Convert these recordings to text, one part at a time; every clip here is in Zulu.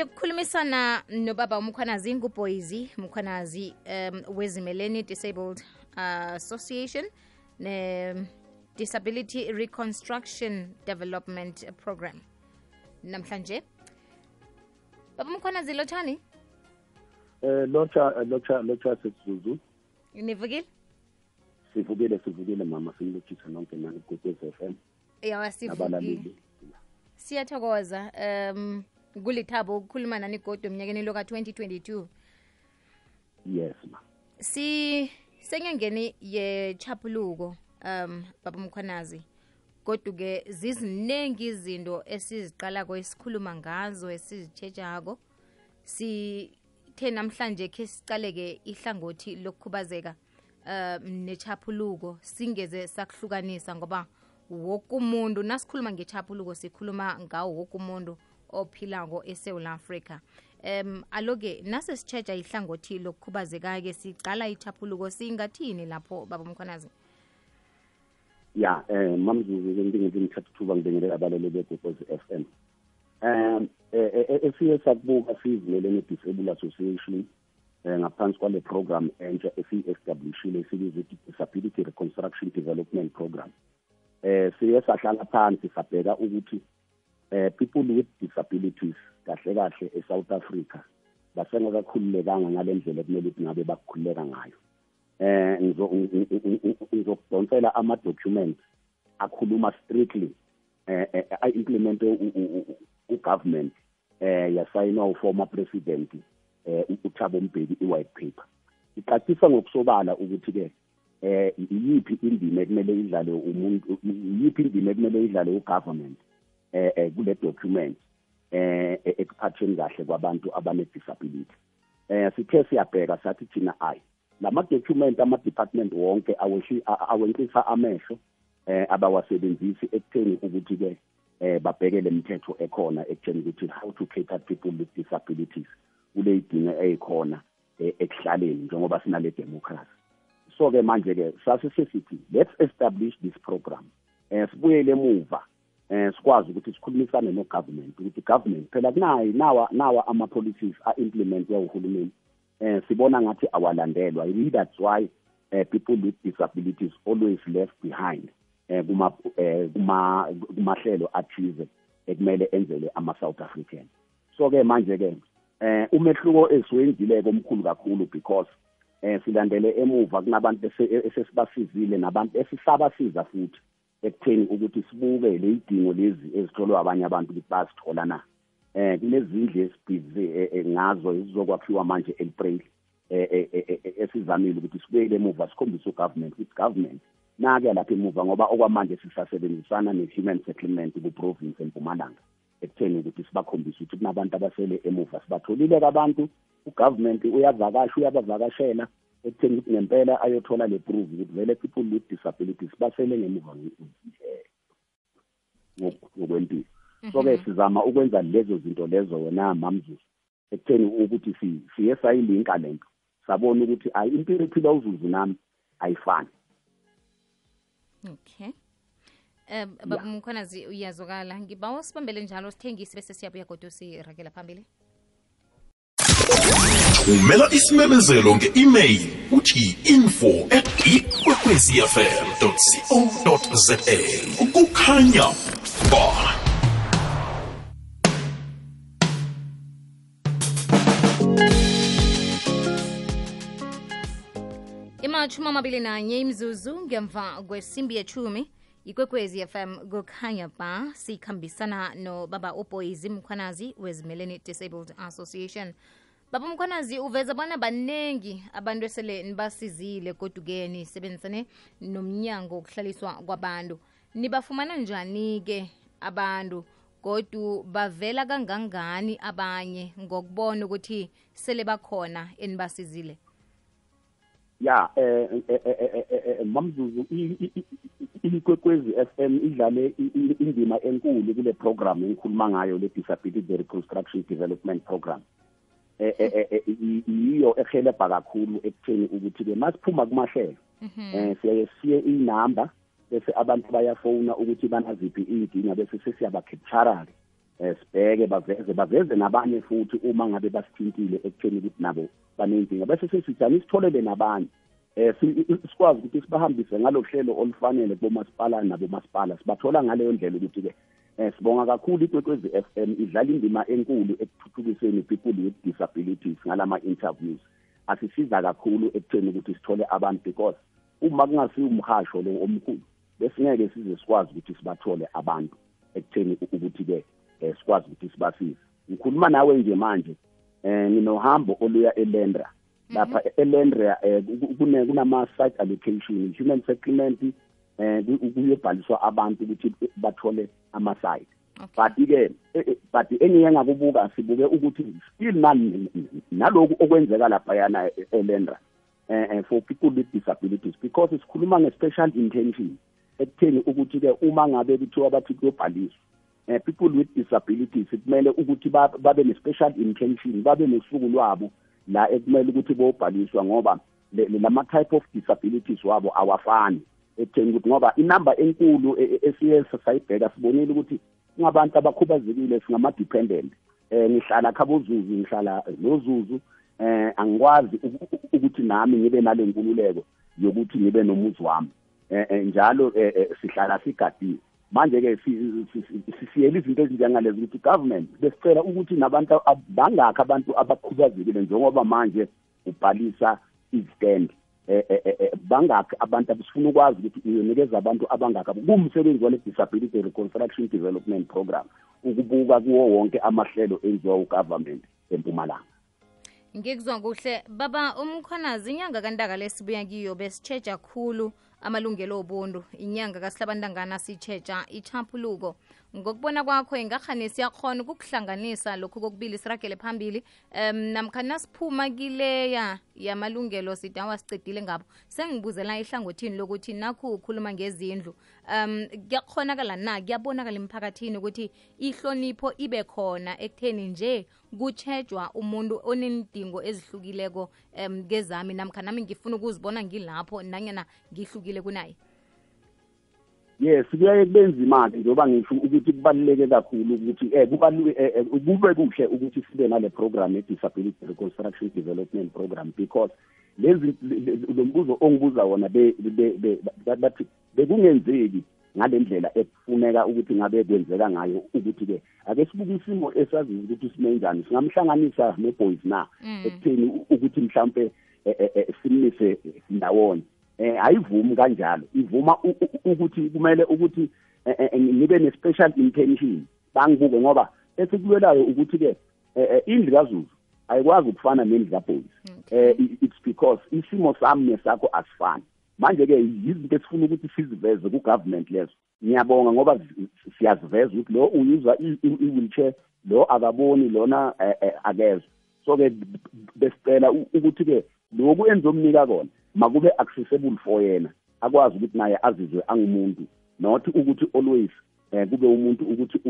siyokukhulumisana nobaba umkhwanazi nguboyzi umkhwanazi um wezimeleni disabled uh, association ne disability reconstruction development program. Namhlanje baba umkhwanazi lotshani eh locha locha locha sesizuzu nivukile sivukile sivukile mama simlochisa nonke nani kukwez FM yawa sivukile. Siyathokoza um kulithabo ukukhuluma nani godwa emnyakeni lo ka-2022 yes ma. Si senyangeni yechapuluko um baba mkhwanazi. Kodwa-ke ziziningi izinto esiziqalako esikhuluma ngazo esizitshetshako sithe namhlanje khe sicaleke ihlangothi lokukhubazeka um nechapuluko singeze sakuhlukanisa ngoba wokumuntu nasikhuluma ngechapuluko sikhuluma ngawo woke umuntu ophilako esewula afrika. Um aloke nasesitshetsha ihlangothi lokukhubazeka-ke sicala ithaphuluko singathini lapho baba mkhwanazi? Ya eh mamzuzu ke ngingeke ngithatha ithuba ngibengele abalali begokozi m. Um esiye sakubuka sizimelene disable association um ngaphansi kwale program entsha esiyi-establishile esibizwa disability reconstruction development program. Um siye sahlala phansi sabheka ukuthi eh people with disabilities kahle kahle eSouth Africa. Basengakakhululekanga ngalendlela ekumele ukuthi ngabe bakukhululeka ngayo. Eh ngizokudonsela ama documents akhuluma strictly eh implement ugovernment eh yasayinwa uformer president eh uThabo Mbeki iwhite paper. Icacisa ngokusobala ukuthi ke eh iyiphi indima ekumele idlale umuntu iyiphi indima ekumele idlale ugovernment? Eh kule document eh ekuphatheni kahle kwabantu abane disability eh sithe siyabheka sathi thina ayi lama document ama department wonke awenhlisa amehlo eh abawasebenzisi ekutheni ukuthi ke eh babheke lemithetho ekhona ekutheni ukuthi how to cater people with disabilities kule idinga eyikhona ekuhlaleni njengoba sinale democracy. So ke manje ke sasisithi let's establish this program. Eh sibuyele emuva. Eh sikwazi ukuthi sikhulumisane no government ukuthi government phela kunayi nawa nawa ama policies a implement uhulumeni eh sibona ngathi awalandelwa. I that's why uh, people with disabilities always left behind eh kuma kuma kumahlelo athize ekumele enzele ama South African. So ke manje ke eh umehluko esiwenzile komkhulu kakhulu because eh silandele emuva kunabantu esesibasizile nabantu esisabasiza futhi. Ekutheni ukuthi sibuke le idingo lezi ezitholwa abanye abantu ukuthi bazithola na? Eh kulezindle esibhizi ngazo ezizokwakhiwa manje elprey eh esizamile ukuthi sibuyele emuva sikhombise ugovernment ukuthi government. Nake lapha emuva ngoba okwamanje sisasebenzisana ne-human settlement ku-province empumalanga ekutheni ukuthi sibakhombise ukuthi kunabantu abasele emuva. Sibatholile abantu ugovernment uyavakasha uyabavakashela ekutheni ukuthi ngempela ayothola le proof ukuthi vele people with disabilities basele ngemuva ngokwempilo. So-ke sizama ukwenza lezo zinto lezo wena mamzuzu ekutheni ukuthi siye sayilinka lento sabona ukuthi ayi impilo ephila uzuzu nami ayifani. Okay. Um baba mkhwanazi uyazokala ngibawa sibambele njalo sithengise bese siyabuya kodwa sirakela phambili thumela isimemezelo nge-email. Uthi info at ikwekwezfm co za kukhanya ba. Imatshumi amabili nanye imzuzu ngemva kwesimbi yechumi ikwekwezi fm kukhanya ba. Sikhambisana nobaba uboyizi mkhwanazi wezimeleni disabled association baba mkhwanazi uveza bona baningi abantu esele nibasizile kodwa-ke nisebenzisane nomnyango wokuhlaliswa kwabantu. Nibafumana njani-ke abantu? Kodwa bavela kangangani abanye ngokubona ukuthi sele bakhona enibasizile ya eh mamzuzu ikwekwezi FM idlale indima enkulu kule program engikhuluma ngayo le disability reconstruction development program eh iyo ehelebha kakhulu ekutheni ukuthi ke masiphuma kumahlelo eh siye siye inamba bese abantu bayafona ukuthi banaziphi iy'nkinga bese sesiyabacaptura-ke eh sibheke baveze baveze nabanye futhi uma ngabe basithintile ekutheni ukuthi nabo baneyinkinga bese sesijani sitholele nabanye eh si- sikwazi ukuthi sibahambise ngalo hlelo olufanele kubomasipala nabomasipala sibathola ngaleyo ndlela ukuthi ke eh sibonga kakhulu ikwekwezi FM idlala indima enkulu ekuthuthukiseni people with disabilities ngalama interviews asisiza kakhulu ekutheni ukuthi sithole abantu because uma kungasiyo umhasho lo omkhulu besingeke size sikwazi ukuthi sibathole abantu ekutheni ukuthi ke eh, sikwazi ukuthi sibasize. Ngikhuluma nawe nje manje eh nginohambo oluya eLendra lapha eLendra eh, ku- kune kunama site allocation human settlement eh ku- kuyobhaliswa abantu ukuthi bathole ama site but ke eh, but engiye ngakubuka sibuke ukuthi still nani naloku okwenzeka lapha yana eLendra eh eh, for people with disabilities because sikhuluma nge-special intention ekutheni ukuthi ke uma ngabe kuthiwa bathi kuyobhaliswa eh, people with disabilities kumele ukuthi ba- babe ne-special intention babe nosuku lwabo la ekumele ukuthi bobhaliswa ngoba le- le- lama type of disabilities wabo awafani. Ekutheni ukuthi ngoba inamba enkulu e- e- esiye sayibheka sibonile ukuthi singabantu abakhubazekile singama-dependent. Eh ngihlala khabozuzu ngihlala nozuzu. Eh angikwazi uku- uku- ukuthi nami ngibe nale nkululeko yokuthi ngibe nomuzi wami. Eh, njalo sihlala sigadiwe manje ke si- si- si- siyele izinto ezinjengalezi ukuthi government besicela ukuthi nabantu ab- bangakho abantu abakhubazekile njengoba manje ubhalisa istand. Eh eh, eh, eh, bangakho abantu abasifuna ukwazi ukuthi uyonikeza abantu abangakho kumsebenzi wale disability reconstruction development program ukubuka kuwo wonke amahlelo enziwa ugovernment empumalanga. Ngikuzwa kuhle. Baba umkhonazi inyanga kantaka lesibuya kiyo besitsheja khulu amalungelo obuntu inyanga kasihlabantangana sitsheja ichaphuluko ngokubona kwakho ingakhani siyakhona ukukuhlanganisa lokhu kokubili siragele phambili. Um namkha nasiphuma kileya yamalungelo sidawa sicedile ngabo sengibuzela ehlangothini lokuthi nakhu ukhuluma ngezindlu. Um kuyakhonakala na kuyabonakala emphakathini ukuthi ihlonipho ibe khona ekutheni nje kutshejwa umuntu onendingo ezihlukileko um kezami namkha nami ngifuna ukuzibona ngilapho nanyana ngihlukile kunaye yes kuyaye kube nzima-ke njengoba ngisho ukuthi kubaluleke kakhulu ukuthi eh, kube kuhle ukuthi sibe nale program ye-disability reconstruction development program because lezi lo mbuzo ongibuza wona bathi bekungenzeki ngale ndlela ekufuneka ukuthi ngabe kwenzeka ngayo ukuthi-ke ake sibuke isimo esaziyo ukuthi simenjani singamhlanganisa ne-boys na ekutheni u- ukuthi mhlampe simmise ndawonye. Eh ayivumi kanjalo. Ivuma u- u- ukuthi kumele ukuthi eh, eh, ngibe ne-special intention. Bangibuke ngoba esikulwelayo ukuthi ke eh, eh, indlu kaZulu ayikwazi ukufana nendlu kaBoys eh i- it's because isimo sami nesakho asifani. Manje ke yizinto esifuna ukuthi siziveze ku-government lezo. Ngiyabonga ngoba zi- siyaziveza ukuthi lo uyuza i- i- i-wheelchair lo akaboni lona eh, eh, akezwa so ke besicela u- ukuthi ke lokhu enzomnika kona makube accessible for yena akwazi ukuthi naye azizwe angumuntu not ukuthi always eh kube umuntu ukuthi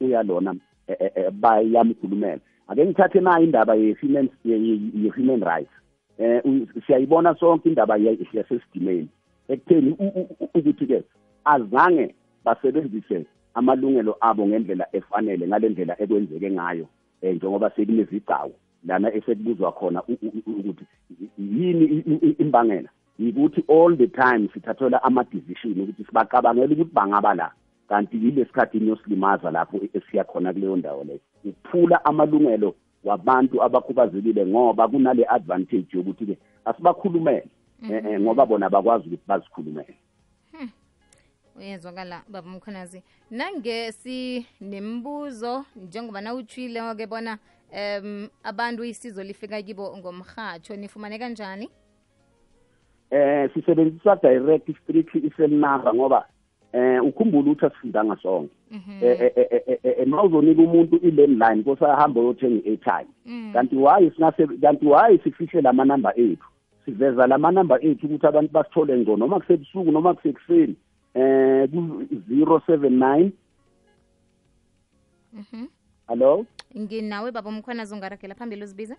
uyalona eh, eh, eh, bayamkhulumela ake ngithathe nayo indaba ye-human ye-human rights? Eh siyayibona sonke indaba yasesidimeni ekutheni u- u- u- ukuthi ke azange basebenzise amalungelo abo ngendlela efanele ngale ndlela ekwenzeke ngayo eh njengoba sekunezigcawu. Lana esekubuzwa khona u- u- u- ukuthi yini i- i- i- imbangela? Yikuthi all the time sithathelwa ama-decision ukuthi sibacabangela ukuthi bangaba la. Kanti yile sikhathi yosilimaza lapho esiya khona kuleyo ndawo leyo ukuphula amalungelo wabantu abakhubazekile ngoba kunale advantage yokuthi-ke asibakhulumele. Eh, eh, ngoba bona bakwazi ukuthi bazikhulumele. Uyezwakala baba mkhonazi nange sinembuzo njengoba nawutshilo-ke bona um abantu isizo lifika kibo ngomrhatsho nifumane kanjani? Eh sisebenzisa direct strictly i-cell number ngoba eh ukhumbula ukuthi asifundanga sonke. Eh eh, eh, eh, eh, eh, mawuzonika umuntu i-landline kosahamba uyothenga i-airtime kanti why kanti why sifihle lama number ethu? Siveza lama number ethu ukuthi abantu basithole ngco noma kusebusuku noma kusekuseni. Eh ku 079 Mhm. hello nginawe baba mkhonazi ungaragela phambili uzibiza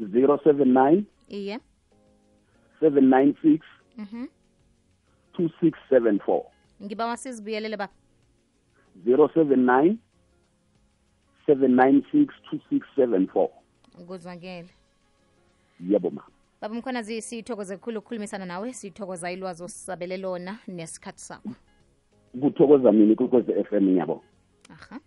079 iye. 796 Mhm. 2674 ngibawa sizibuyelele baba. 079 796 2674 kuzwakele yebo ma baba mkhwanazi sithokoze kukhulu ukukhulumisana nawe sithokoza ilwazi osisabele lona nesikhathi sakho. Kuthokoza mina kukoze FM yabo. Aha